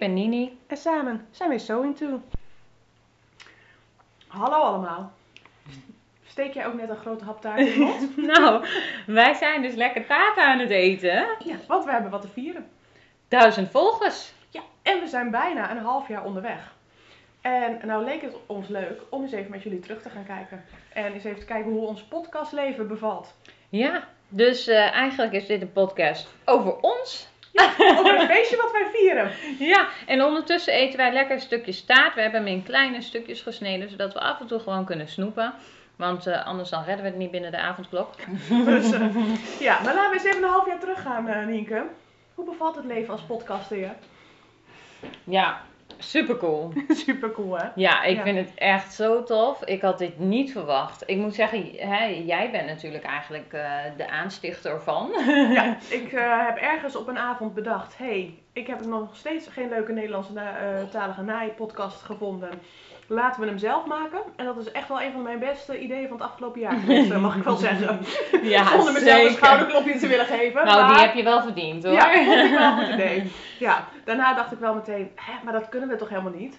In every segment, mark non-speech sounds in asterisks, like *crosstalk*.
ben Nini. en samen zijn we So Into. Hallo allemaal. Steek jij ook net een grote hap taart in je mond? *laughs* Nou, wij zijn dus lekker taart aan het eten. ja, want we hebben wat te vieren. Duizend volgers. Ja, en we zijn bijna een half jaar onderweg. En nou leek het ons leuk om eens even met jullie terug te gaan kijken. En eens even te kijken hoe ons podcastleven bevalt. Ja, dus eh, eigenlijk is dit een podcast over ons. Over het feestje wat wij vieren. Ja, en ondertussen eten wij lekker een stukje staart. We hebben hem in kleine stukjes gesneden, zodat we af en toe gewoon kunnen snoepen. Want eh, anders dan redden we het niet binnen de avondklok. Dus, eh, ja, maar laten we eens even een half jaar teruggaan, eh Nienke. Hoe bevalt het leven als podcaster je? Ja, super cool. *laughs* Super cool, hè? Ja, ik Ja. vind het echt zo tof. Ik had dit niet verwacht. Ik moet zeggen, hè, jij bent natuurlijk eigenlijk eh, de aanstichter van. *laughs* Ja, *laughs* ik eh, heb ergens op een avond bedacht: hey, ik heb nog steeds geen leuke Nederlandse na- eh, talige naai-podcast gevonden. Laten we hem zelf maken. En dat is echt wel een van mijn beste ideeën van het afgelopen jaar eh, mag ik wel *laughs* zeggen. Ja, Zonder mezelf een schouderklopje te willen geven. Nou, maar... die heb je wel verdiend hoor. Ja, vond ik wel een goed *laughs* idee. Ja, daarna dacht ik wel meteen: hè, maar dat kunnen we toch helemaal niet?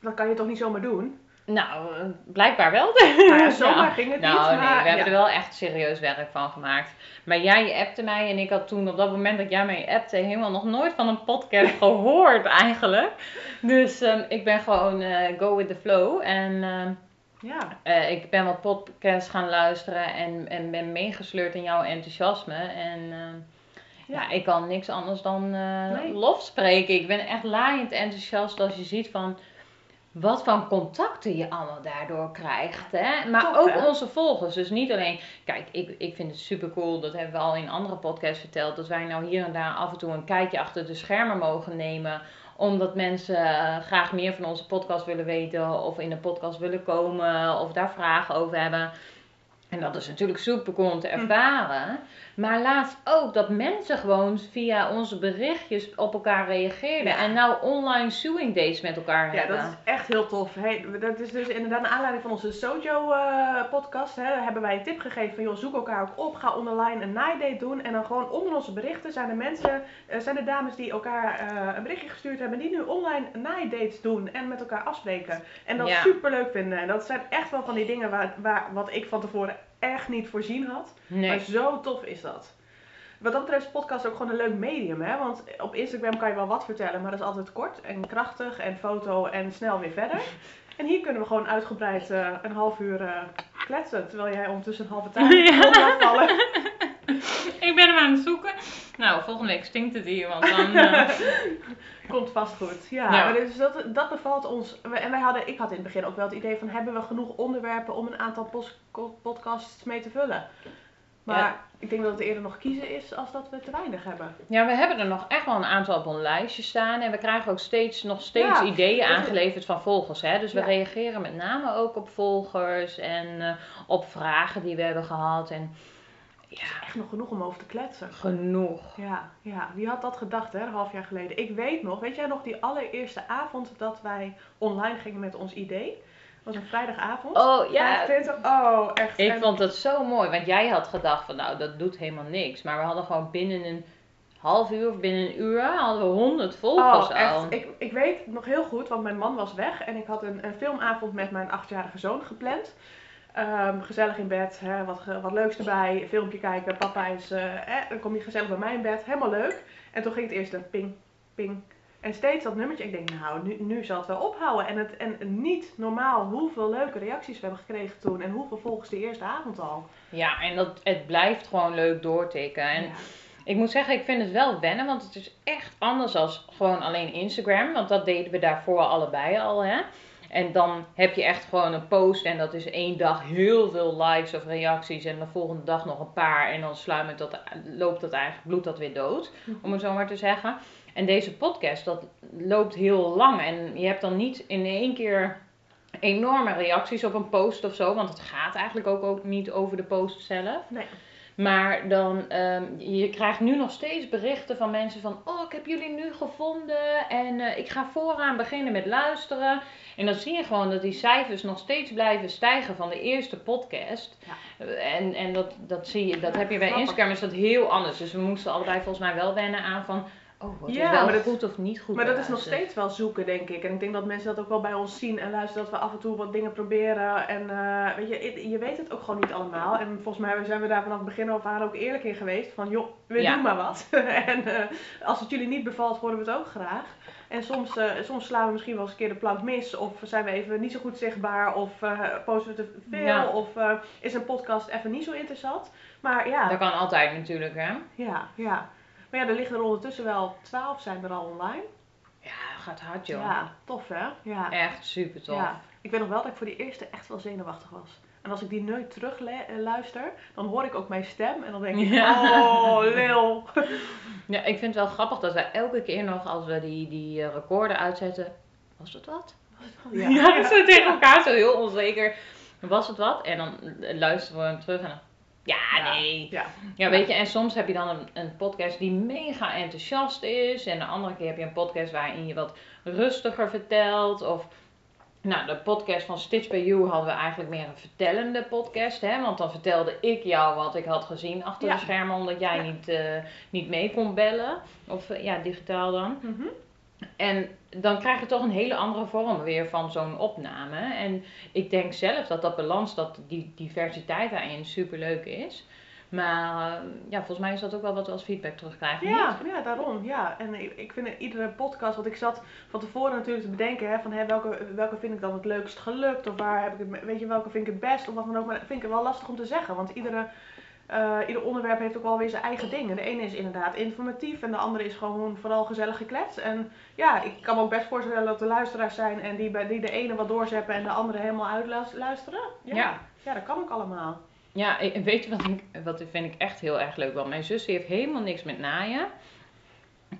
Dat kan je toch niet zomaar doen? Nou, eh, blijkbaar wel. Nou *laughs* ja, zomaar ging het nou, niet. nee, Maar, we hebben er wel echt serieus werk van gemaakt. Maar jij appte mij en ik had toen op dat moment dat jij mij appte helemaal nog nooit van een podcast *laughs* gehoord eigenlijk. Dus ehm, ik ben gewoon eh, go with the flow. En ehm, ja. eh, ik ben wat podcasts gaan luisteren en, en ben meegesleurd in jouw enthousiasme. En ehm, ja. ik kan niks anders dan Nee. lof spreken. Ik ben echt laaiend enthousiast als je ziet van wat voor contacten je allemaal daardoor krijgt. Hè? Maar ook hè? onze volgers. Dus niet alleen, kijk, ik, ik vind het super cool, dat hebben we al in andere podcasts verteld, dat wij nou hier en daar af en toe een kijkje achter de schermen mogen nemen omdat mensen eh, graag meer van onze podcast willen weten of in de podcast willen komen of daar vragen over hebben. En dat is natuurlijk super cool om te ervaren. Maar laatst ook dat mensen gewoon via onze berichtjes op elkaar reageerden. Ja. En nou online suing days met elkaar Ja, hebben. dat is echt heel tof. Hey, dat is dus inderdaad naar aanleiding van onze Sojo-podcast. hebben wij een tip gegeven van, joh, zoek elkaar ook op. Ga online een naaidate doen. En dan gewoon onder onze berichten zijn er mensen, eh, zijn er dames die elkaar eh, een berichtje gestuurd hebben. Die nu online naaidates doen en met elkaar afspreken. En dat Ja. super leuk vinden. En dat zijn echt wel van die dingen waar, waar, wat ik van tevoren echt niet voorzien had. Maar Nee. zo tof is dat. Wat dat betreft is podcast ook gewoon een leuk medium, hè? Want op Instagram kan je wel wat vertellen, maar dat is altijd kort en krachtig en foto en snel weer verder. *laughs* En hier kunnen we gewoon uitgebreid eh, een half uur eh, kletsen, terwijl jij ondertussen een halve *laughs* tijd Ja. laat vallen. *laughs* *laughs* Ik ben hem aan het zoeken. Nou, volgende week stinkt het hier, want dan... eh, *laughs* Komt vast goed. Ja, Ja. maar dus dat, dat bevalt ons. En wij hadden, ik had in het begin ook wel het idee van, hebben we genoeg onderwerpen om een aantal podcasts mee te vullen? Maar Ja. ik denk dat het eerder nog kiezen is als dat we te weinig hebben. Ja, we hebben er nog echt wel een aantal op een lijstje staan. En we krijgen ook steeds, nog steeds Ja, ideeën aangeleverd van volgers. Hè? Dus we Ja. reageren met name ook op volgers en eh, op vragen die we hebben gehad. En ja, Echt nog genoeg om over te kletsen. genoeg. Ja, ja, wie had dat gedacht, hè, een half jaar geleden? Ik weet nog, weet jij nog die allereerste avond dat wij online gingen met ons idee? Dat was een vrijdagavond. Oh ja, 25, oh echt. ik En- vond dat zo mooi. Want jij had gedacht van nou, dat doet helemaal niks. Maar we hadden gewoon binnen een half uur of binnen een uur hadden we honderd volgers Oh, echt. al. Ik, ik weet nog heel goed, want mijn man was weg en ik had een, een filmavond met mijn achtjarige zoon gepland. Ehm, gezellig in bed, hè, wat, wat leuks erbij, een filmpje kijken, papa is, eh, dan kom je gezellig bij mij in bed, helemaal leuk. En toen ging het eerst een ping, ping. En steeds dat nummertje, ik denk nou, nu, nu zal het wel ophouden. En, het, en niet normaal hoeveel leuke reacties we hebben gekregen toen en hoeveel volgens de eerste avond al. Ja, en dat, het blijft gewoon leuk doortikken. En Ja. Ik moet zeggen, ik vind het wel wennen, want het is echt anders als gewoon alleen Instagram. Want dat deden we daarvoor allebei al, hè. En dan heb je echt gewoon een post en dat is één dag heel veel likes of reacties. En de volgende dag nog een paar en dan sluimert dat, loopt dat eigenlijk, bloedt dat weer dood, om het zo maar te zeggen. En deze podcast, dat loopt heel lang en je hebt dan niet in één keer enorme reacties op een post of zo. Want het gaat eigenlijk ook, ook niet over de post zelf. Nee. Maar dan, ehm, je krijgt nu nog steeds berichten van mensen van, oh, ik heb jullie nu gevonden en eh, ik ga vooraan beginnen met luisteren. En dan zie je gewoon dat die cijfers nog steeds blijven stijgen van de eerste podcast. Ja. En, en dat, dat zie je, dat heb je bij. Instagram is dat heel anders. Dus we moesten allebei volgens mij wel wennen aan van, oh, wat Ja, is wel maar dat- goed of niet goed Maar dat is nog steeds wel zoeken, denk ik. En ik denk dat mensen dat ook wel bij ons zien en luisteren dat we af en toe wat dingen proberen. En eh, weet je, je weet het ook gewoon niet allemaal. En volgens mij zijn we daar vanaf het begin af aan ook eerlijk in geweest. Van joh, we Ja. doen maar wat. *laughs* en eh, als het jullie niet bevalt, horen we het ook graag. En soms, eh, soms slaan we misschien wel eens een keer de plank mis. Of zijn we even niet zo goed zichtbaar. Of posten we te veel. Ja. Of is een podcast even niet zo interessant. Maar ja, Dat kan altijd natuurlijk, hè? ja, ja. Maar ja, er liggen er ondertussen wel twaalf zijn er al online. Ja, gaat hard, joh. Ja, tof hè? Ja. Echt super tof. ja. Ik weet nog wel dat ik voor die eerste echt wel zenuwachtig was. En als ik die nu terug eh, luister, dan hoor ik ook mijn stem en dan denk ik, Ja. oh, lil. Ja, ik vind het wel grappig dat wij elke keer nog, als we die, die eh, recorder uitzetten, was het wat? Ja. *laughs* Ja, we tegen elkaar zo heel onzeker. Was het wat? En dan eh, luisteren we hem terug en dan, ja, Ja. nee. Ja. Ja, weet je, en soms heb je dan een, een podcast die mega enthousiast is. En de andere keer heb je een podcast waarin je wat rustiger vertelt. Of, nou, de podcast van Stitch by You hadden we eigenlijk meer een vertellende podcast. Hè? Want dan vertelde ik jou wat ik had gezien achter Ja. de schermen, omdat jij niet, eh, niet mee kon bellen. Of eh, ja, digitaal dan. Mhm. En dan krijg je toch een hele andere vorm weer van zo'n opname. En ik denk zelf dat dat balans, dat die diversiteit daarin super leuk is. Maar eh, ja, volgens mij is dat ook wel wat we als feedback terugkrijgen. Ja, niet? ja, daarom. Ja. En ik, vind iedere podcast, want ik zat van tevoren natuurlijk te bedenken, hè, van hè, welke, welke vind ik dan het leukst gelukt, of waar heb ik het, weet je, welke vind ik het best, of wat dan ook. Maar dat vind ik wel lastig om te zeggen, want iedere, eh, ieder onderwerp heeft ook wel weer zijn eigen dingen. De ene is inderdaad informatief en de andere is gewoon vooral gezellig gekletst. En ja, ik kan me ook best voorstellen dat er luisteraars zijn en die, bij, die de ene wat doorzeppen en de andere helemaal uitluisteren. Ja. Ja. ja, dat kan ook allemaal. Ja, weet je wat ik, wat vind ik echt heel erg leuk? Want mijn zus heeft helemaal niks met naaien.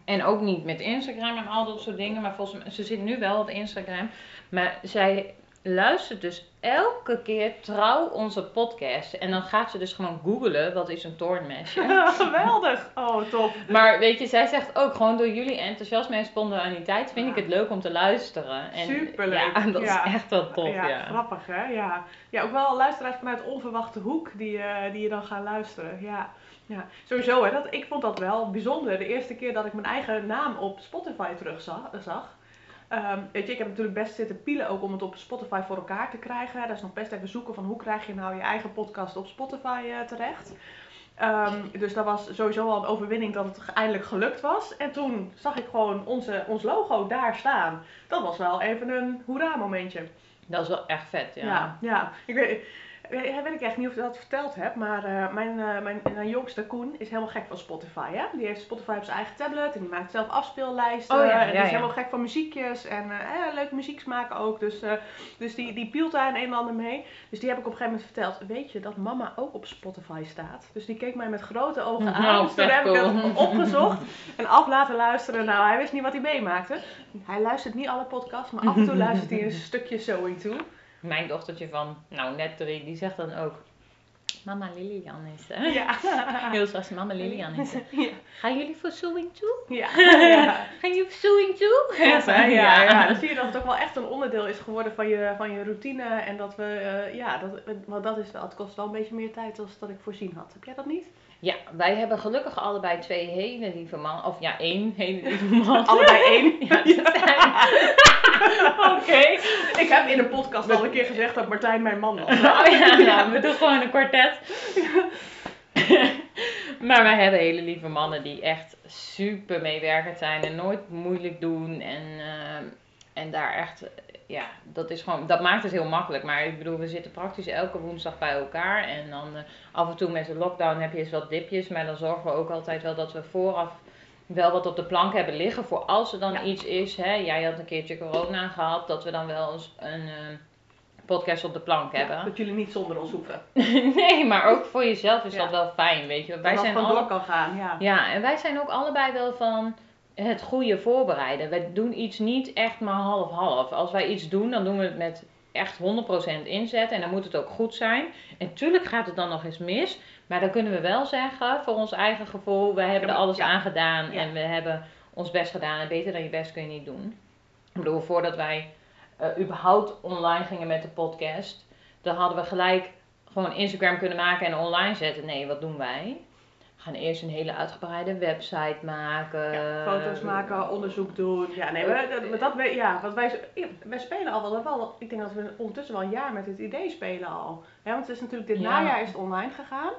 En ook niet met Instagram en al dat soort dingen. Maar volgens mij, ze zit nu wel op Instagram. Maar zij luistert dus elke keer trouw onze podcast. En dan gaat ze dus gewoon googlen, wat is een toornmesje? *laughs* Geweldig! Oh, top. Maar weet je, zij zegt ook gewoon door jullie enthousiasme en spontaniteit vind ik het leuk om te luisteren. En, Superleuk, Ja, dat ja. is echt wel tof, ja, ja. grappig hè? Ja. ja, ook wel luisteraars vanuit onverwachte hoek die, eh, die je dan gaan luisteren. Ja, ja. sowieso hè, dat, ik vond dat wel bijzonder. De eerste keer dat ik mijn eigen naam op Spotify terugzag. zag. Ehm, weet je, ik heb natuurlijk best zitten pielen ook om het op Spotify voor elkaar te krijgen. Dat is nog best even zoeken van hoe krijg je nou je eigen podcast op Spotify eh, terecht. Ehm, dus dat was sowieso al een overwinning dat het eindelijk gelukt was. En toen zag ik gewoon onze, ons logo daar staan. Dat was wel even een hoera momentje. Dat is wel echt vet, ja. Ja, ja. Ik weet, weet, weet ik echt niet of ik dat verteld heb, maar eh, mijn, eh, mijn, mijn jongste Koen is helemaal gek van Spotify. Hè? Die heeft Spotify op zijn eigen tablet en die maakt zelf afspeellijsten. Oh ja, en die is helemaal gek van muziekjes en eh, leuke muzieksmaken ook. Dus, eh, dus die, die pielt daar een en ander mee. Dus die heb ik op een gegeven moment verteld. Weet je dat mama ook op Spotify staat? Dus die keek mij met grote ogen *laughs* aan. Nou, dus toen heb ik het opgezocht en af laten luisteren. Nou, hij wist niet wat hij meemaakte. Hij luistert niet alle podcasts, maar af en toe *laughs* luistert hij een stukje Sewing toe. Mijn dochtertje van, nou net drie, die zegt dan ook... Mama Lilian is er. Ja. *laughs* Heel straks, mama Lilian is. *laughs* Ja. Gaan jullie voor sewing toe? Ja. ja. Gaan jullie voor sewing toe? Ja, ja, ja, ja. Dan zie je dat het ook wel echt een onderdeel is geworden van je, van je routine. En dat we, eh, ja, dat, want dat is wel, het kost wel een beetje meer tijd dan dat ik voorzien had. Heb jij dat niet? Ja, wij hebben gelukkig allebei twee hele lieve mannen. Of ja, één hele lieve man. *laughs* Allebei één. *laughs* Ja. *laughs* Oké. Ik heb in een podcast al een keer gezegd dat Martijn mijn man was. Oh ja, ja, we doen gewoon een kwartet. maar wij hebben hele lieve mannen die echt super meewerkend zijn en nooit moeilijk doen. En, eh, en daar echt, ja, dat is gewoon, dat maakt het heel makkelijk. Maar ik bedoel, we zitten praktisch elke woensdag bij elkaar. En dan eh, af en toe met de lockdown heb je eens wat dipjes. Maar dan zorgen we ook altijd wel dat we vooraf wel wat op de plank hebben liggen voor als er dan Ja. iets is. Hè. Jij had een keertje corona gehad, dat we dan wel eens een eh, podcast op de plank hebben. Dat jullie niet zonder ons hoeven. *laughs* nee, maar ook voor jezelf is Ja. dat wel fijn, weet je. Dat Wij dat zijn alle... door kan gaan, ja. Ja, en wij zijn ook allebei wel van het goede voorbereiden. Wij doen iets niet echt maar half-half. Als wij iets doen, dan doen we het met echt 100% inzet en dan moet het ook goed zijn. En tuurlijk gaat het dan nog eens mis, maar dan kunnen we wel zeggen, voor ons eigen gevoel, wij hebben er alles ja. aan gedaan Ja. en we hebben ons best gedaan. En beter dan je best kun je niet doen. Ik bedoel, voordat wij eh, überhaupt online gingen met de podcast, dan hadden we gelijk gewoon Instagram kunnen maken en online zetten. Nee, wat doen wij? Gaan eerst een hele uitgebreide website maken. Ja, foto's maken, onderzoek doen. Ja, nee, we, dat, dat, we- ja, want wij, wij spelen al wel, wel, ik denk dat we ondertussen wel een jaar met het idee spelen al. Hè, want het is natuurlijk, dit Ja. najaar is het online gegaan.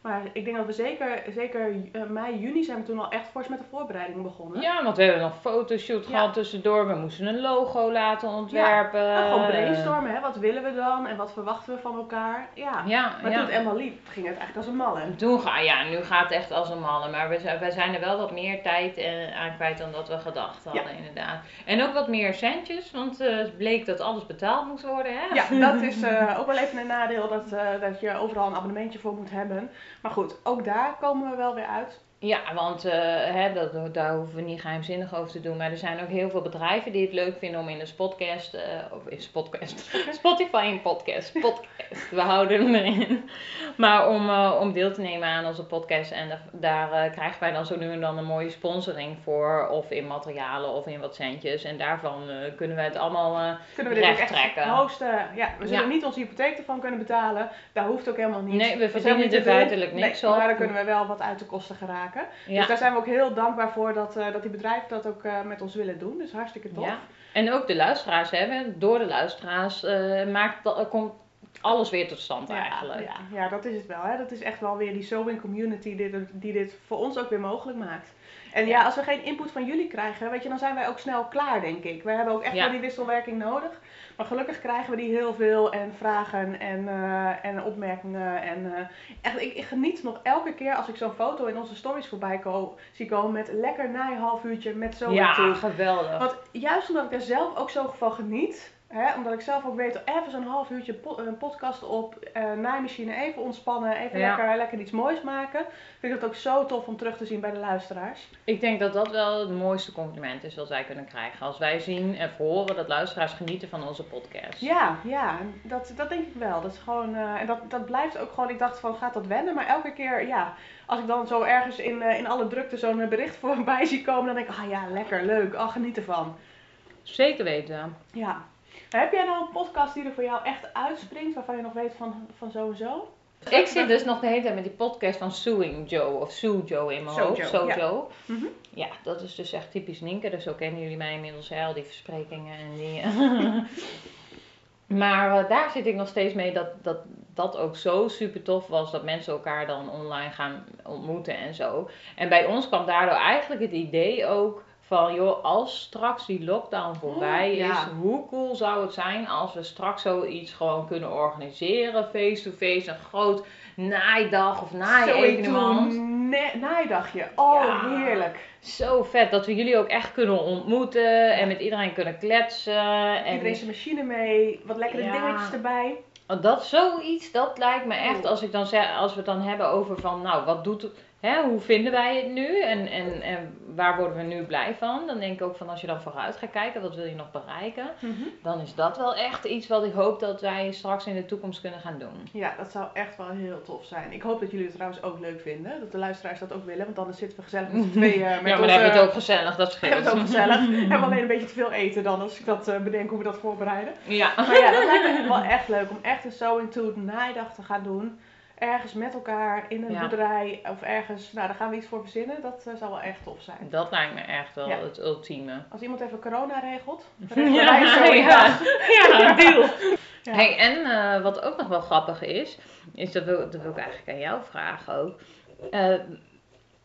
Maar ik denk dat we zeker, zeker eh, mei, juni zijn we toen al echt fors met de voorbereidingen begonnen. Ja, want we hebben nog fotoshoot Ja. gehad tussendoor. We moesten een logo laten ontwerpen. En gewoon brainstormen, hè? wat willen we dan en wat verwachten we van elkaar. Ja, Ja, maar ja. toen het eenmaal liep, ging het eigenlijk als een malle. Toen ga, ja, nu gaat het echt als een malle. Maar we zijn, wij zijn er wel wat meer tijd eh, aan kwijt dan dat we gedacht hadden, inderdaad. En ook wat meer centjes, want eh, het bleek dat alles betaald moest worden, hè? Ja, dat *laughs* is ook wel even een nadeel dat, dat je overal een abonnementje voor moet hebben. Maar goed, ook daar komen we wel weer uit. Ja, want eh, hè, dat, daar hoeven we niet geheimzinnig over te doen. Maar er zijn ook heel veel bedrijven die het leuk vinden om in een podcast, eh, of in podcast, *laughs* Spotify een podcast, podcast, we houden hem erin. Maar om, eh, om deel te nemen aan onze podcast. En da- daar krijgen wij dan zo nu en dan een mooie sponsoring voor. Of in materialen of in wat centjes. En daarvan kunnen we het allemaal... Kunnen we dit Recht echt trekken. hosten? Ja, we zullen Ja. niet onze hypotheek ervan kunnen betalen. Dat hoeft ook helemaal niet. Nee, we verdienen er feitelijk niks nee, op. Maar daar kunnen we wel wat uit de kosten geraken. Ja. Dus daar zijn we ook heel dankbaar voor dat, eh, dat die bedrijven dat ook eh, met ons willen doen. Dus hartstikke tof. Ja. En ook de luisteraars hebben. Door de luisteraars eh, maakt, dat- komt alles weer tot stand eigenlijk. Ja, ja, dat is het wel. Hè. Dat is echt wel weer die sewing community die, dit- die dit voor ons ook weer mogelijk maakt. En ja. Ja. als we geen input van jullie krijgen, weet je, dan zijn wij ook snel klaar, denk ik. Wij hebben ook echt wel die wisselwerking nodig. Maar gelukkig krijgen we die heel veel en vragen en, eh, en opmerkingen. En eh, echt, ik, ik geniet nog elke keer als ik zo'n foto in onze stories voorbij ko- zie komen met lekker naai half uurtje met zo Ja, geweldig. want juist omdat ik er zelf ook zo van geniet, hè, omdat ik zelf ook weet, even zo'n half uurtje po- een podcast op, eh naaimachine, even ontspannen, even Ja. lekker, lekker iets moois maken, vind ik het ook zo tof om terug te zien bij de luisteraars. Ik denk dat dat wel het mooiste compliment is wat wij kunnen krijgen. Als wij zien en horen dat luisteraars genieten van onze podcast. Ja, ja, dat, dat denk ik wel. Dat is gewoon, eh, en dat, dat blijft ook gewoon, ik dacht van gaat dat wennen, maar elke keer, ja, als ik dan zo ergens in, eh, in alle drukte zo'n bericht *laughs* voorbij zie komen, dan denk ik, ah ja, lekker, leuk, ah, geniet ervan. Zeker weten. Ja. Heb jij nou een podcast die er voor jou echt uitspringt, waarvan je nog weet van, van zo? Ik zit dus nog de hele tijd met die podcast van Suing Joe of Sue Joe in mijn hoofd. Sojo. Mhm. Ja, dat is dus echt typisch Nienke. Dus zo kennen jullie mij inmiddels wel, die versprekingen en die... *laughs* maar eh, daar zit ik nog steeds mee dat, dat dat ook zo super tof was. Dat mensen elkaar dan online gaan ontmoeten en zo. En bij ons kwam daardoor eigenlijk het idee ook van... joh, als straks die lockdown voorbij Oh, ja. is... hoe cool zou het zijn als we straks zoiets gewoon kunnen organiseren... face-to-face, een groot naaidag of naai-evenement. Naaidagje. Oh, Ja. heerlijk. Zo vet dat we jullie ook echt kunnen ontmoeten en met iedereen kunnen kletsen. En Iedereen zijn machine mee, wat lekkere Ja. dingetjes erbij. dat zoiets, dat lijkt me echt, Oh. als, ik dan zeg, als we het dan hebben over van, nou, wat doet hè, hoe vinden wij het nu en, en, en waar worden we nu blij van? Dan denk ik ook van, als je dan vooruit gaat kijken, wat wil je nog bereiken? Dan is dat wel echt iets wat ik hoop dat wij straks in de toekomst kunnen gaan doen. Ja, dat zou echt wel heel tof zijn. Ik hoop dat jullie het trouwens ook leuk vinden. Dat de luisteraars dat ook willen. Want anders zitten we gezellig met z'n tweeën. *laughs* eh, met ja, maar onze- dan heb je het ook gezellig, dat scheelt. *laughs* hebben we het ook gezellig. *laughs* Hebben we alleen een beetje te veel eten dan als ik dat eh, bedenk hoe we dat voorbereiden. Ja. Maar ja, dat lijkt me wel echt leuk om echt een sewing to naaidag te gaan doen. Ergens met elkaar in een Ja. boerderij of ergens. Nou, daar gaan we iets voor verzinnen. Dat eh, zou wel echt tof zijn. Dat lijkt me echt wel Ja. het ultieme. Als iemand even corona regelt, *laughs* Ja, sewing ja. Ja, *laughs* deal. Hey, en eh, wat ook nog wel grappig is, is dat wil, dat wil ik eigenlijk aan jou vragen ook. Eh,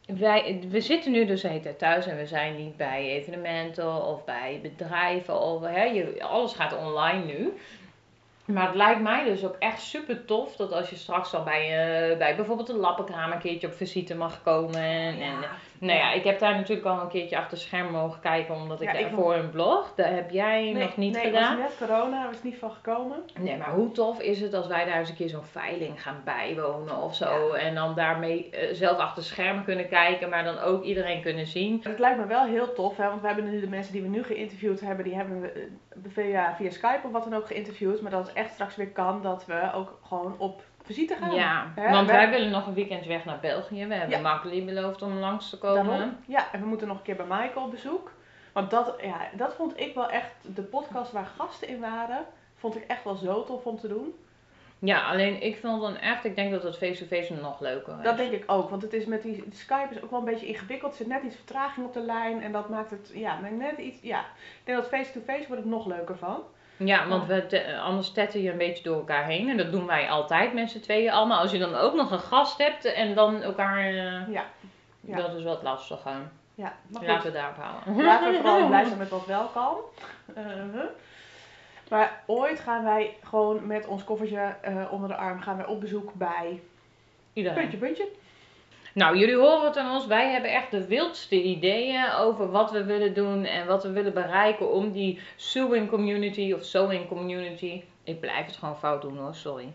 wij, we zitten nu dus de thuis en we zijn niet bij evenementen of bij bedrijven. Of, hè, je, alles gaat online nu. Maar het lijkt mij dus ook echt super tof dat als je straks dan bij, eh, bij bijvoorbeeld een lappenkamer een keertje op visite mag komen. En, en nou ja, ik heb daar natuurlijk al een keertje achter het scherm mogen kijken, omdat ik Ja, ik daarvoor een blog. Dat heb jij nog niet nee, gedaan. was net corona, daar was niet van gekomen. Nee, maar hoe tof is het als wij daar eens een keer zo'n veiling gaan bijwonen of zo. En dan daarmee eh, zelf achter schermen kunnen kijken, maar dan ook iedereen kunnen zien. Het lijkt me wel heel tof, hè, want we hebben nu de mensen die we nu geïnterviewd hebben, die hebben we eh, via, via Skype of wat dan ook geïnterviewd. Maar dat het echt straks weer kan dat we ook gewoon op visite gaan. Ja, Hè, want wij willen nog een weekend weg naar België. We hebben Ja. Makkeli beloofd om langs te komen. Daarom. Ja, en we moeten nog een keer bij Michael op bezoek. Want dat, ja, dat vond ik wel echt, de podcast waar gasten in waren, vond ik echt wel zo tof om te doen. Ja, alleen ik vond dan echt, ik denk dat het face-to-face nog leuker is. Dat denk ik ook, want het is met die Skype is ook wel een beetje ingewikkeld. Er zit net iets vertraging op de lijn en dat maakt het, ja, net iets, ja. Ik denk dat face-to-face wordt het nog leuker van. Ja, want we te- anders tetten je een beetje door elkaar heen. En dat doen wij altijd met z'n tweeën allemaal. Als je dan ook nog een gast hebt en dan elkaar... eh, Ja. Ja. Dat is wat lastiger. Ja, maar goed. Laten we daarop houden. Laten we vooral *laughs* blij zijn met wat wel kan. Eh, huh. Maar ooit gaan wij gewoon met ons koffertje eh, onder de arm gaan wij op bezoek bij Iedereen. puntje, puntje. Nou, jullie horen het aan ons. Wij hebben echt de wildste ideeën over wat we willen doen en wat we willen bereiken om die sewing community of sewing community. Ik blijf het gewoon fout doen hoor, sorry.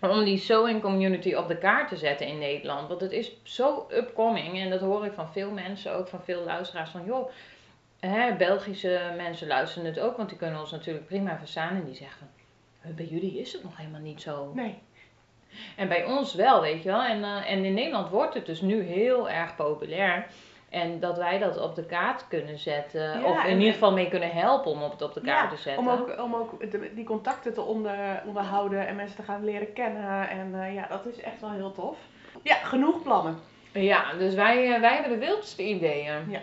Om die sewing community op de kaart te zetten in Nederland. Want het is zo upcoming en dat hoor ik van veel mensen, ook van veel luisteraars. Van joh, hè, Belgische mensen luisteren het ook, want die kunnen ons natuurlijk prima verstaan. En die zeggen, "Huh, bij jullie is het nog helemaal niet zo. Nee. En bij ons wel, weet je wel. En, eh, en in Nederland wordt het dus nu heel erg populair. En dat wij dat op de kaart kunnen zetten. Ja, of in ieder geval mee kunnen helpen om het op de kaart Ja, te zetten. om ook, om ook de- die contacten te onder, onderhouden en mensen te gaan leren kennen. En eh, ja, dat is echt wel heel tof. Ja, genoeg plannen. Ja, dus wij, eh, wij hebben de wildste ideeën.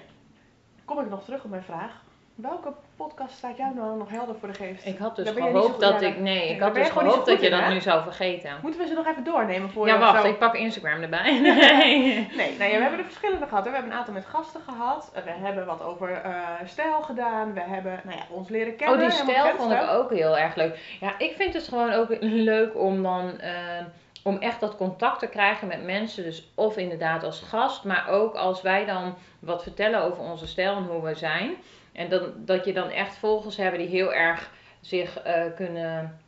Kom ik nog terug op mijn vraag. Welke podcast staat jou nou nog helder voor de geest? Ik had dus Daar gehoopt dat ja, ik. Nee, ik had dus gehoopt dat je dat nu zou vergeten. Moeten we ze nog even doornemen voor Ja, je wacht, zo- ik pak Instagram erbij. *laughs* Nee. Nee, nou ja, we hebben er verschillende gehad. hè. We hebben een aantal met gasten gehad. We hebben wat over eh, stijl gedaan. We hebben nou ja, ons leren kennen. Oh, die stijl vond ik ook heel erg leuk. Ja, ik vind het gewoon ook leuk om dan eh, om echt dat contact te krijgen met mensen. Dus of inderdaad als gast, maar ook als wij dan wat vertellen over onze stijl en hoe we zijn. En dan, dat je dan echt volgers hebben die heel erg zich eh, kunnen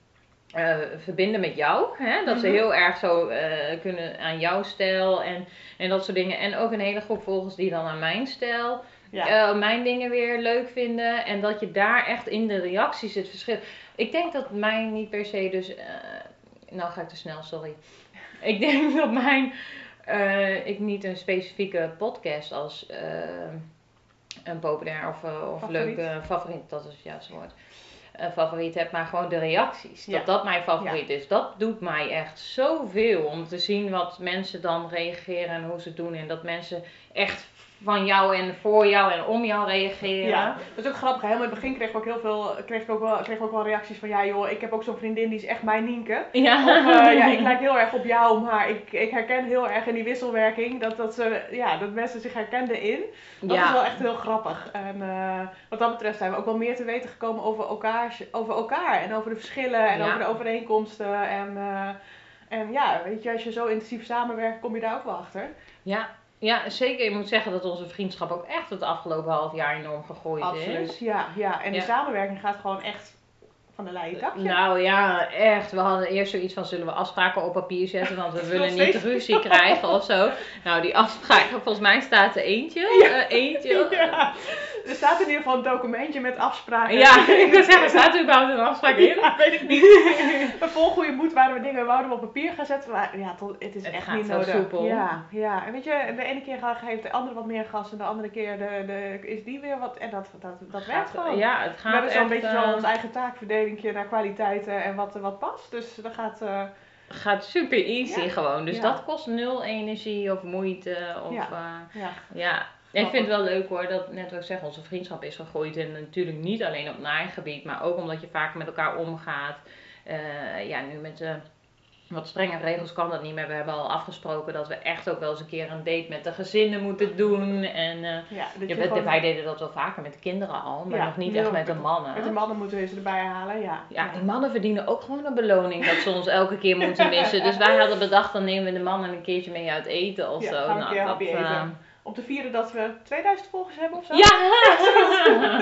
eh, verbinden met jou. Hè? Dat ze Mhm. heel erg zo eh, kunnen aan jouw stijl en, en dat soort dingen. En ook een hele groep volgers die dan aan mijn stijl Ja. mijn dingen weer leuk vinden. En dat je daar echt in de reacties het verschil. Ik denk dat mij niet per se dus. nou ga ik te snel, sorry. Ik denk *laughs* dat mijn. ik niet een specifieke podcast als een populair of, eh, of Favoriet. leuke favoriet, dat is het juiste woord. Een favoriet heb, maar gewoon de reacties. Ja. Dat dat mijn favoriet is. Dat doet mij echt zoveel om te zien wat mensen dan reageren en hoe ze het doen. En dat mensen echt van jou en voor jou en om jou reageren. Ja, dat is ook grappig. Helemaal in het begin kreeg ik ook heel veel, kreeg ik ook wel, kreeg ik ook wel reacties van ja joh, ik heb ook zo'n vriendin die is echt mijn Nienke. Ja. Of eh, ja, *laughs* ik lijk heel erg op jou, maar ik, ik herken heel erg in die wisselwerking dat, dat, ze, ja, dat mensen zich herkenden in. Dat Ja. is wel echt heel grappig. En eh, wat dat betreft zijn we ook wel meer te weten gekomen over elkaar, over elkaar en over de verschillen en Ja. over de overeenkomsten. En, eh, en ja, weet je, als je zo intensief samenwerkt, kom je daar ook wel achter. Ja. Ja, zeker. Je moet zeggen dat onze vriendschap ook echt het afgelopen half jaar enorm gegroeid Absoluut. is. Ja, ja, en de samenwerking gaat gewoon echt van de leien dakje. Nou ja, echt. We hadden eerst zoiets van zullen we afspraken op papier zetten, want we willen niet ruzie *laughs* krijgen of zo. Nou, die afspraken, volgens mij staat er eentje. eh, eentje. *laughs* Ja. Er staat in ieder geval een documentje met afspraken. Ja, *laughs* ik wil zeggen, staat er überhaupt een afspraak in? Ja, weet ik niet. We vol goede moed waren we dingen wouden we op papier gaan zetten. Maar ja, tot, het is Het echt gaat niet zo nodig. soepel. Ja, ja. En weet je, de ene keer geeft de andere wat meer gas en de andere keer de, de, is die weer wat. En dat, dat, dat werkt gewoon. Ja, het we gaat hebben zo'n beetje eh, zo ons eigen taakverdelingje naar kwaliteiten en wat, wat past. Dus dat gaat. eh, gaat super easy Ja. gewoon. Dus Ja. dat kost nul energie of moeite. Of, Ja. ja. ja. ik vind het wel leuk hoor, dat net wat ik zeg, onze vriendschap is gegroeid. En natuurlijk niet alleen op naaigebied, maar ook omdat je vaak met elkaar omgaat. Eh, ja, nu met de wat strenge regels kan dat niet meer. We hebben al afgesproken dat we echt ook wel eens een keer een date met de gezinnen moeten doen. En eh, ja, je gewoon- wij deden dat wel vaker met de kinderen al, maar Ja, nog niet echt met de mannen. Met de mannen moeten we ze erbij halen, ja. Ja, die mannen verdienen ook gewoon een beloning dat ze ons elke keer moeten missen. Dus wij hadden bedacht, dan nemen we de mannen een keertje mee uit eten of zo. gaan Nou, dat, eten. eh, Om te vieren dat we 2000 volgers hebben of zo. Ja! *laughs*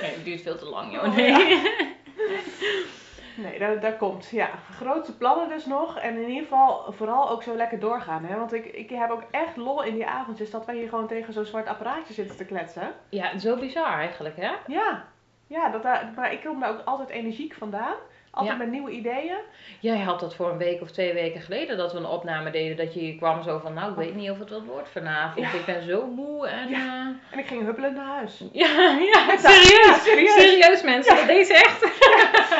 nee, het duurt veel te lang, joh. Oh, Nee. *laughs* Nee, daar, daar komt. Ja, grote plannen dus nog. En in ieder geval vooral ook zo lekker doorgaan. Hè? Want ik, ik heb ook echt lol in die avondjes dat wij hier gewoon tegen zo'n zwart apparaatje zitten te kletsen. Ja, zo bizar eigenlijk, hè? Ja, ja dat maar ik kom daar ook altijd energiek vandaan. Altijd Ja. met nieuwe ideeën. Jij had dat voor een week of twee weken geleden dat we een opname deden. Dat je kwam zo van, nou ik weet niet of het wat wordt vanavond. Ja. Ik ben zo moe en... Ja. Ja, En ik ging huppelend naar huis. ja, *laughs* ja, serieus. serieus. Serieus mensen, dat deed ze echt. *laughs*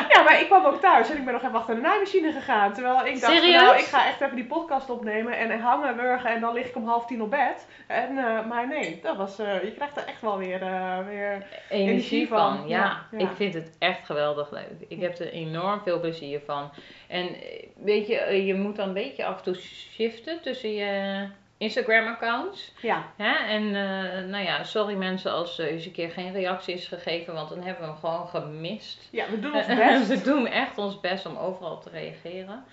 Ja, maar ik kwam ook thuis en ik ben nog even achter de naaimachine gegaan. Terwijl ik dacht, Serieus? nou, ik ga echt even die podcast opnemen en hangen, wurgen en dan lig ik om half tien op bed. En, eh, maar nee, dat was, eh, je krijgt er echt wel weer, eh, weer energie van. van. Ja. ik vind het echt geweldig leuk. Ik heb er enorm veel plezier van. En eh, weet je, eh, je moet dan een beetje af en toe shiften tussen je Instagram-accounts. ja, Hè? En eh, nou ja, sorry mensen als er eens een keer geen reactie is gegeven, want dan hebben we hem gewoon gemist. ja, we doen ons *laughs* best. we doen echt ons best om overal te reageren.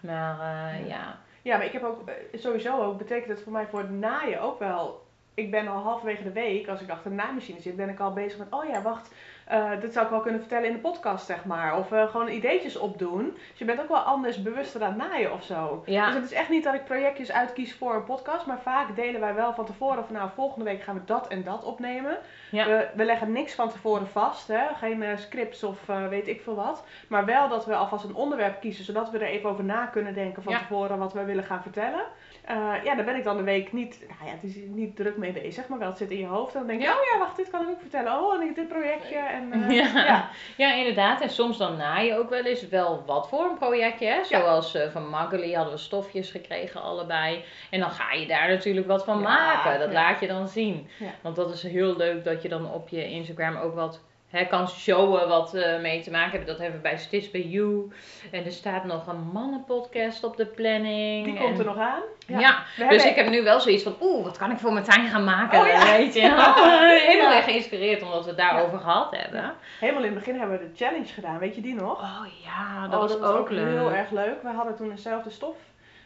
Maar ja. Ja, maar ik heb ook sowieso ook, betekent het voor mij voor het naaien ook wel. Ik ben al halverwege de week, als ik achter de naaimachine zit, ben ik al bezig met, oh ja, wacht, eh dit zou ik wel kunnen vertellen in de podcast, zeg maar. Of eh, gewoon ideetjes opdoen. Dus je bent ook wel anders bewuster aan het naaien of zo. Ja. Dus het is echt niet dat ik projectjes uitkies voor een podcast, maar vaak delen wij wel van tevoren van, nou, volgende week gaan we dat en dat opnemen. Ja. We, we leggen niks van tevoren vast, hè? geen eh, scripts of weet ik veel wat. Maar wel dat we alvast een onderwerp kiezen, zodat we er even over na kunnen denken van Ja. tevoren wat we willen gaan vertellen. Eh, ja, daar ben ik dan de week niet, nou ja, het is niet druk mee bezig, maar wel het zit in je hoofd. En dan denk je, Ja. oh ja, wacht, dit kan ik ook vertellen. Oh, en ik dit projectje. En, eh, *laughs* Ja. ja. Ja, inderdaad. En soms dan na je ook wel eens wel wat voor een projectje. Hè? Zoals eh, van Magali hadden we stofjes gekregen allebei. En dan ga je daar natuurlijk wat van Ja, maken. Dat ja. laat je dan zien. Ja. Want dat is heel leuk dat je dan op je Instagram ook wat hè, kan showen wat eh, mee te maken hebben. Dat hebben we bij Stitch by You. En er staat nog een mannenpodcast op de planning. Die komt En- er nog aan. Ja, dus hebben- ik heb nu wel zoiets van, oeh, wat kan ik voor Martijn gaan maken? Oh ja. Weet je, *laughs* helemaal Ja. erg geïnspireerd omdat we het daarover gehad hebben. Helemaal in het begin hebben we de challenge gedaan, weet je die nog? Oh ja, Oh, dat was ook leuk. heel erg leuk. We hadden toen dezelfde stof.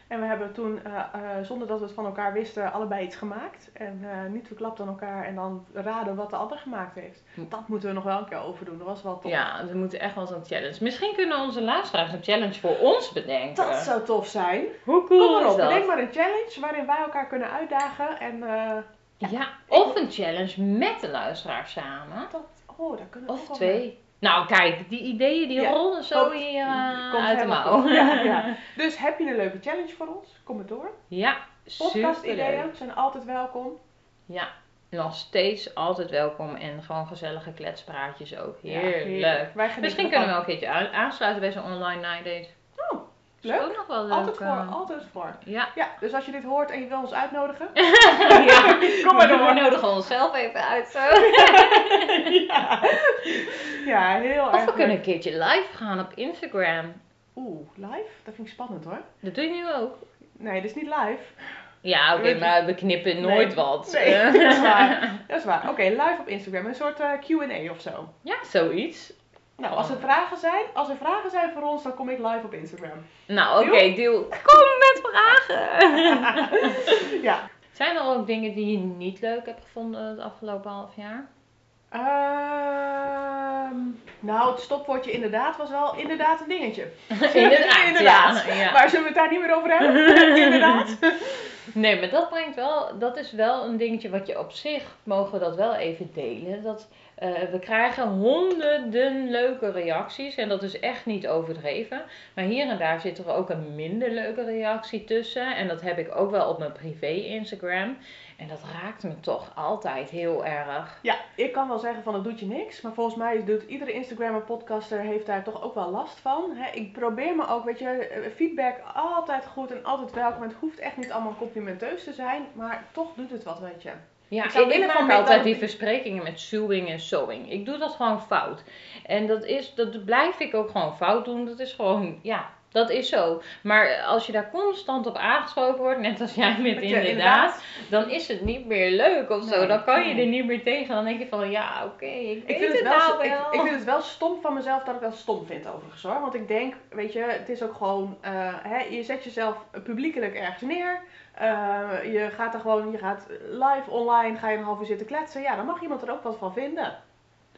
En we hebben toen, eh, eh, zonder dat we het van elkaar wisten, allebei iets gemaakt. En eh, niet verklapt aan elkaar en dan raden wat de ander gemaakt heeft. Dat moeten we nog wel een keer overdoen. Dat was wel tof. Ja, we moeten echt wel zo'n challenge. Misschien kunnen onze luisteraars een challenge voor ons bedenken. Dat zou tof zijn. Hoe Kom cool maar is op, bedenk maar een challenge waarin wij elkaar kunnen uitdagen. En eh, Ja, of een challenge met de luisteraar samen. dat, oh, daar kunnen we ook Of wel twee. Nou kijk, die ideeën die Ja, rollen zo komt- hier eh, Komt uit de mouw. Ja, ja. *laughs* Dus heb je een leuke challenge voor ons? Kom het door. Ja, Podcast superleuk. ideeën zijn altijd welkom. Ja, nog steeds altijd welkom en gewoon gezellige kletspraatjes ook. Ja, Heerlijk. Wij Misschien kunnen we wel een keertje aan- aansluiten bij zo'n online night date. Leuk. ook nog wel leuk. Altijd voor, eh. altijd voor. Ja. Ja, dus als je dit hoort en je wil ons uitnodigen. *laughs* ja, Kom maar door. We nodigen onszelf even uit zo. *laughs* ja. ja, heel Of erg. we kunnen een keertje live gaan op Instagram. Oeh, live? Dat vind ik spannend hoor. Dat doe je nu ook. Nee, dit is niet live. Ja, oké, maar we knippen nooit Nee. wat. Nee, dat is *laughs* waar. Dat is waar. Oké, live op Instagram. Een soort eh, Q&A of zo. Ja, zoiets. Nou, als er vragen zijn, als er vragen zijn voor ons, dan kom ik live op Instagram. Nou, oké, deal. *laughs* Kom met vragen. *laughs* ja. Zijn er ook dingen die je niet leuk hebt gevonden het afgelopen half jaar? Ehm, nou, het stopwoordje inderdaad was wel inderdaad een dingetje. *laughs* Inderdaad, Inderdaad. Ja, ja. Maar zullen we het daar niet meer over hebben? inderdaad. Nee, maar dat brengt wel, dat is wel een dingetje wat je op zich, mogen we dat wel even delen. Dat, eh, we krijgen honderden leuke reacties en dat is echt niet overdreven. Maar hier en daar zit er ook een minder leuke reactie tussen. En dat heb ik ook wel op mijn privé Instagram. En dat raakt me toch altijd heel erg. Ja, ik kan wel zeggen van het doet je niks. Maar volgens mij doet iedere Instagrammer podcaster heeft daar toch ook wel last van. Ik probeer me ook, weet je, eh, feedback altijd goed en altijd welkom. Het hoeft echt niet allemaal complimenteus te zijn. Maar toch doet het wat met je. Ja, Ik ik, met altijd die versprekingen met sewing en sewing. Ik doe dat gewoon fout. En dat, is, dat blijf ik ook gewoon fout doen. Dat is gewoon, ja, dat is zo. Maar als je daar constant op aangesproken wordt, net als jij met *laughs* inderdaad, dan is het niet meer leuk of zo. Nee, dan kan je er niet meer tegen. Dan denk je van, ja, oké, ik weet Ik vind, het, wel, nou ik, wel. ik vind het wel stom van mezelf dat ik dat stom vind overigens hoor. Want ik denk, weet je, het is ook gewoon, eh, hè, je zet jezelf publiekelijk ergens neer. Eh, je gaat er gewoon, je gaat live online, ga je een half uur zitten kletsen. Ja, dan mag iemand er ook wat van vinden.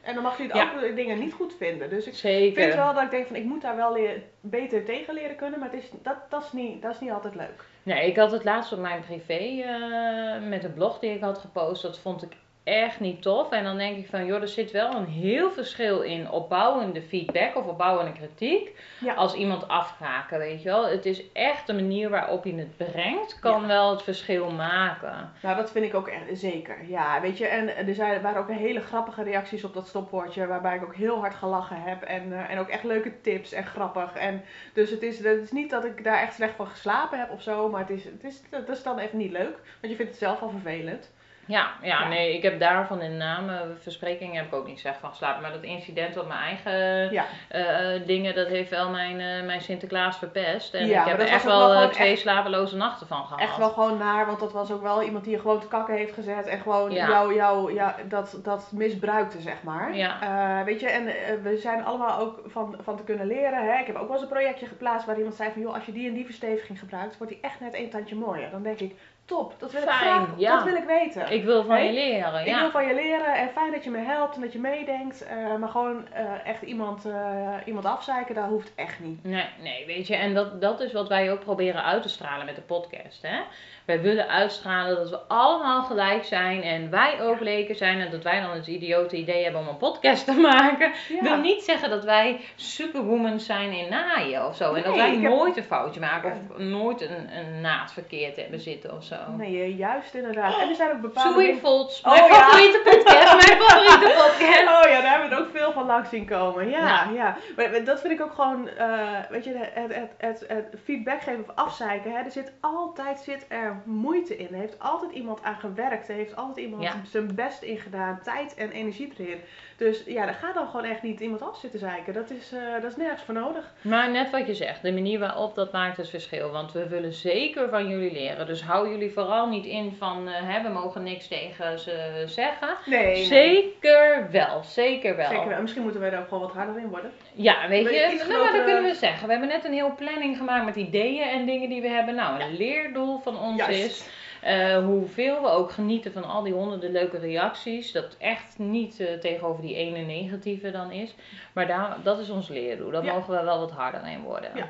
En dan mag je Ja. ook dingen niet goed vinden. Dus ik Zeker. vind wel dat ik denk van, ik moet daar wel leer- beter tegen leren kunnen. Maar het is, dat, dat, is niet, dat is niet altijd leuk. Nee, ik had het laatst op mijn privé eh, met een blog die ik had gepost. Dat vond ik echt niet tof. En dan denk ik van, joh, er zit wel een heel verschil in opbouwende feedback of opbouwende kritiek. Ja. Als iemand afkraken, weet je wel. Het is echt de manier waarop je het brengt, kan Ja. wel het verschil maken. Nou, dat vind ik ook echt zeker. Ja, weet je, en er zijn, waren ook hele grappige reacties op dat stopwoordje, waarbij ik ook heel hard gelachen heb. En, eh, en ook echt leuke tips en grappig. En dus het is, het is niet dat ik daar echt slecht van geslapen heb of zo, maar het is, het is, dat is dan even niet leuk. Want je vindt het zelf al vervelend. Ja, ja, Ja. nee, ik heb daarvan in name versprekingen heb ik ook niet slecht van geslapen. Maar dat incident op mijn eigen Ja, eh, dingen, dat heeft wel mijn, eh, mijn Sinterklaas verpest. En Ja, ik heb er echt wel wel eh, twee echt- slapeloze nachten van gehad. echt wel gewoon naar, want dat was ook wel iemand die je gewoon te kakken heeft gezet en gewoon jou, jou, ja, dat, dat misbruikte, zeg maar. Ja. Eh, weet je, en we zijn allemaal ook van, van te kunnen leren. Hè? Ik heb ook wel eens een projectje geplaatst waar iemand zei van, joh, als je die en die versteviging gebruikt, wordt die echt net een tandje mooier. Dan denk ik, top, dat wil ik graag, ja. dat wil ik weten. Ik wil van Hey, je leren, Ik ja. wil van je leren en fijn dat je me helpt en dat je meedenkt. eh, maar gewoon eh, echt iemand, eh, iemand afzeiken, dat hoeft echt niet. Nee, nee, weet je, en dat, dat is wat wij ook proberen uit te stralen met de podcast. Hè? Wij willen uitstralen dat we allemaal gelijk zijn en wij ook leken zijn en dat wij dan het idiote idee hebben om een podcast te *laughs* maken. Ja. wil niet zeggen dat wij superwoman zijn in naaien of zo. En dat wij ik heb- nooit een foutje maken of nooit een, een naad verkeerd hebben zitten of zo. Nee, eh, juist inderdaad. En er zijn ook bepaalde Zoe dingen- Volts, Oh, mijn ja. favoriete podcast, mijn *laughs* favoriete podcast. Oh ja, daar hebben we er ook veel van langs zien komen. Ja, Ja. ja. Maar dat vind ik ook gewoon, eh, weet je, het, het, het, het feedback geven of afzeiken. Hè, er zit altijd zit er moeite in. Er heeft altijd iemand aan gewerkt. Er heeft altijd iemand Ja. zijn best in gedaan. Tijd en energie erin. Dus ja, daar gaat dan gewoon echt niet iemand af zitten zeiken. Dat is, eh, dat is nergens voor nodig. Maar net wat je zegt, de manier waarop dat maakt het verschil. Want we willen zeker van jullie leren. Dus hou jullie vooral niet in van eh, hè, we mogen niks tegen ze zeggen. Nee, Zeker wel, zeker wel. Zeker wel. Misschien moeten wij er ook gewoon wat harder in worden. Ja, weet je, nou, maar dat kunnen we zeggen. We hebben net een heel planning gemaakt met ideeën en dingen die we hebben. Nou, een leerdoel van ons Juist. is eh, hoeveel we ook genieten van al die honderden leuke reacties. Dat echt niet eh, tegenover die ene negatieve dan is. Maar daar, dat is ons leerdoel. Daar Ja. mogen we wel wat harder in worden. Ja.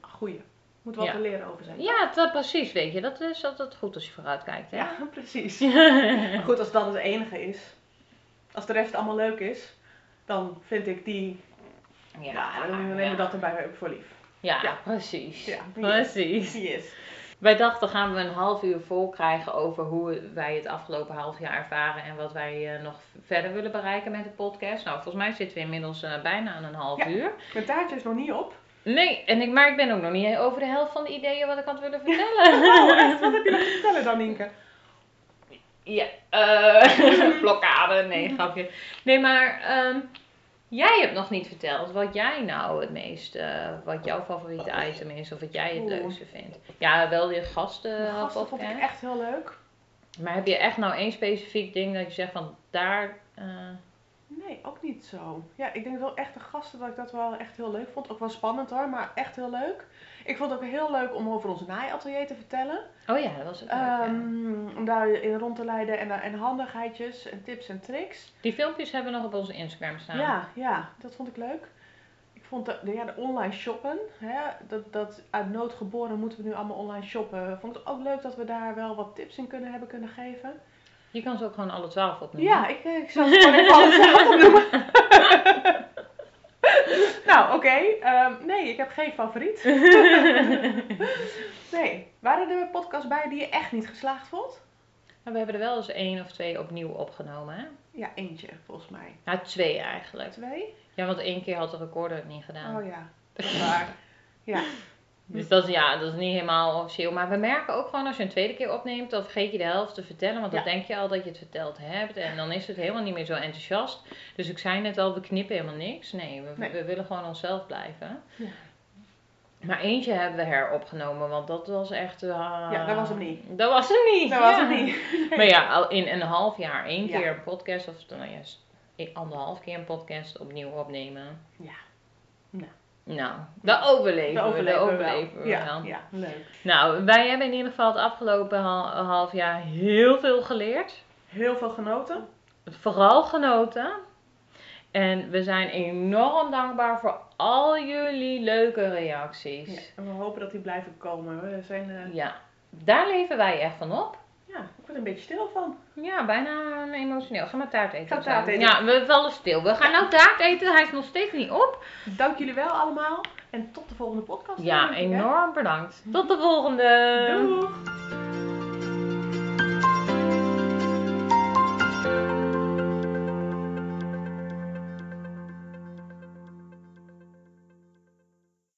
Goeie. Moet wat Ja. te leren over zijn. Ja, dat, precies, weet je. Dat is altijd goed als je vooruit kijkt, hè? Ja, *laughs* precies. *laughs* Maar goed, als dat het enige is. Als de rest allemaal leuk is. Dan vind ik die Ja, dan nemen we ja. dat erbij voor lief. Ja, Ja. precies. Ja. Precies. Yes. Wij dachten gaan we een half uur vol krijgen over hoe wij het afgelopen half jaar ervaren en wat wij eh, nog verder willen bereiken met de podcast. Nou, volgens mij zitten we inmiddels eh, bijna aan een half Ja. uur. Mijn taartje is nog niet op. Nee, en ik, maar ik ben ook nog niet over de helft van de ideeën wat ik had willen vertellen. *laughs* Oh, echt? Wat heb je nog te vertellen dan, Nienke? Ja, eh *laughs* blokkade, nee, grapje. Nee, maar ehm, jij hebt nog niet verteld wat jij nou het meest, eh, wat jouw favoriete item is of wat jij het leukste vindt. Ja, wel je gasten. Gasten vond ik echt heel leuk. Maar heb je echt nou één specifiek ding dat je zegt van daar. eh, Nee, ook niet zo. Ja, ik denk wel echt de gasten dat ik dat wel echt heel leuk vond. Ook wel spannend hoor, maar echt heel leuk. Ik vond het ook heel leuk om over ons naaiatelier te vertellen. Oh ja, dat was het. leuk, ja. Ehm, Om daarin rond te leiden en, en handigheidjes en tips en tricks. Die filmpjes hebben we nog op onze Instagram staan. Ja, ja, dat vond ik leuk. Ik vond de, de, ja, de online shoppen, hè, dat, dat uit nood geboren moeten we nu allemaal online shoppen. Vond ik het ook leuk dat we daar wel wat tips in kunnen hebben kunnen geven. Je kan ze ook gewoon alle twaalf opnemen. Ja, ik, eh, ik zal het gewoon even alles zelf opnoemen. *laughs* *laughs* nou, oké. ehm, nee, ik heb geen favoriet. *laughs* nee. Waren er podcasts bij die je echt niet geslaagd vond? Maar we hebben er wel eens één of twee opnieuw opgenomen, hè? Ja, eentje volgens mij. Nou, twee eigenlijk. Twee? Ja, want één keer had de recorder het niet gedaan. Oh ja, dat is waar. Ja, *laughs* Dus dat is, ja, dat is niet helemaal officieel. Maar we merken ook gewoon als je een tweede keer opneemt, dan vergeet je de helft te vertellen. Want dan Ja. denk je al dat je het verteld hebt. En dan is het helemaal niet meer zo enthousiast. Dus ik zei net al, we knippen helemaal niks. Nee, we, Nee. we willen gewoon onszelf blijven. Ja. Maar eentje hebben we heropgenomen, want dat was echt... ah, Ja, dat was hem niet. Dat was hem niet. dat was het niet. *laughs* Maar ja, al in een half jaar één keer een podcast, of nou ja, anderhalf keer een podcast opnieuw opnemen. Ja. Nou. Nou, dat overleven Dat overleven we overleven we ja, wel. ja, leuk. Nou, wij hebben in ieder geval het afgelopen hal- half jaar heel veel geleerd. Heel veel genoten. Vooral genoten. En we zijn enorm dankbaar voor al jullie leuke Ja. reacties. En we hopen dat die blijven komen. We zijn, eh, Ja, daar leven wij echt van op. ja, ik vind er een beetje stil van. Ja, bijna emotioneel. Ga maar taart eten. Ga taart eten. Ja, we vallen stil. We gaan nou taart eten. Hij is nog steeds niet op. Dank jullie wel allemaal. En tot de volgende podcast. Ja, enorm bedankt. Tot de volgende. Doeg!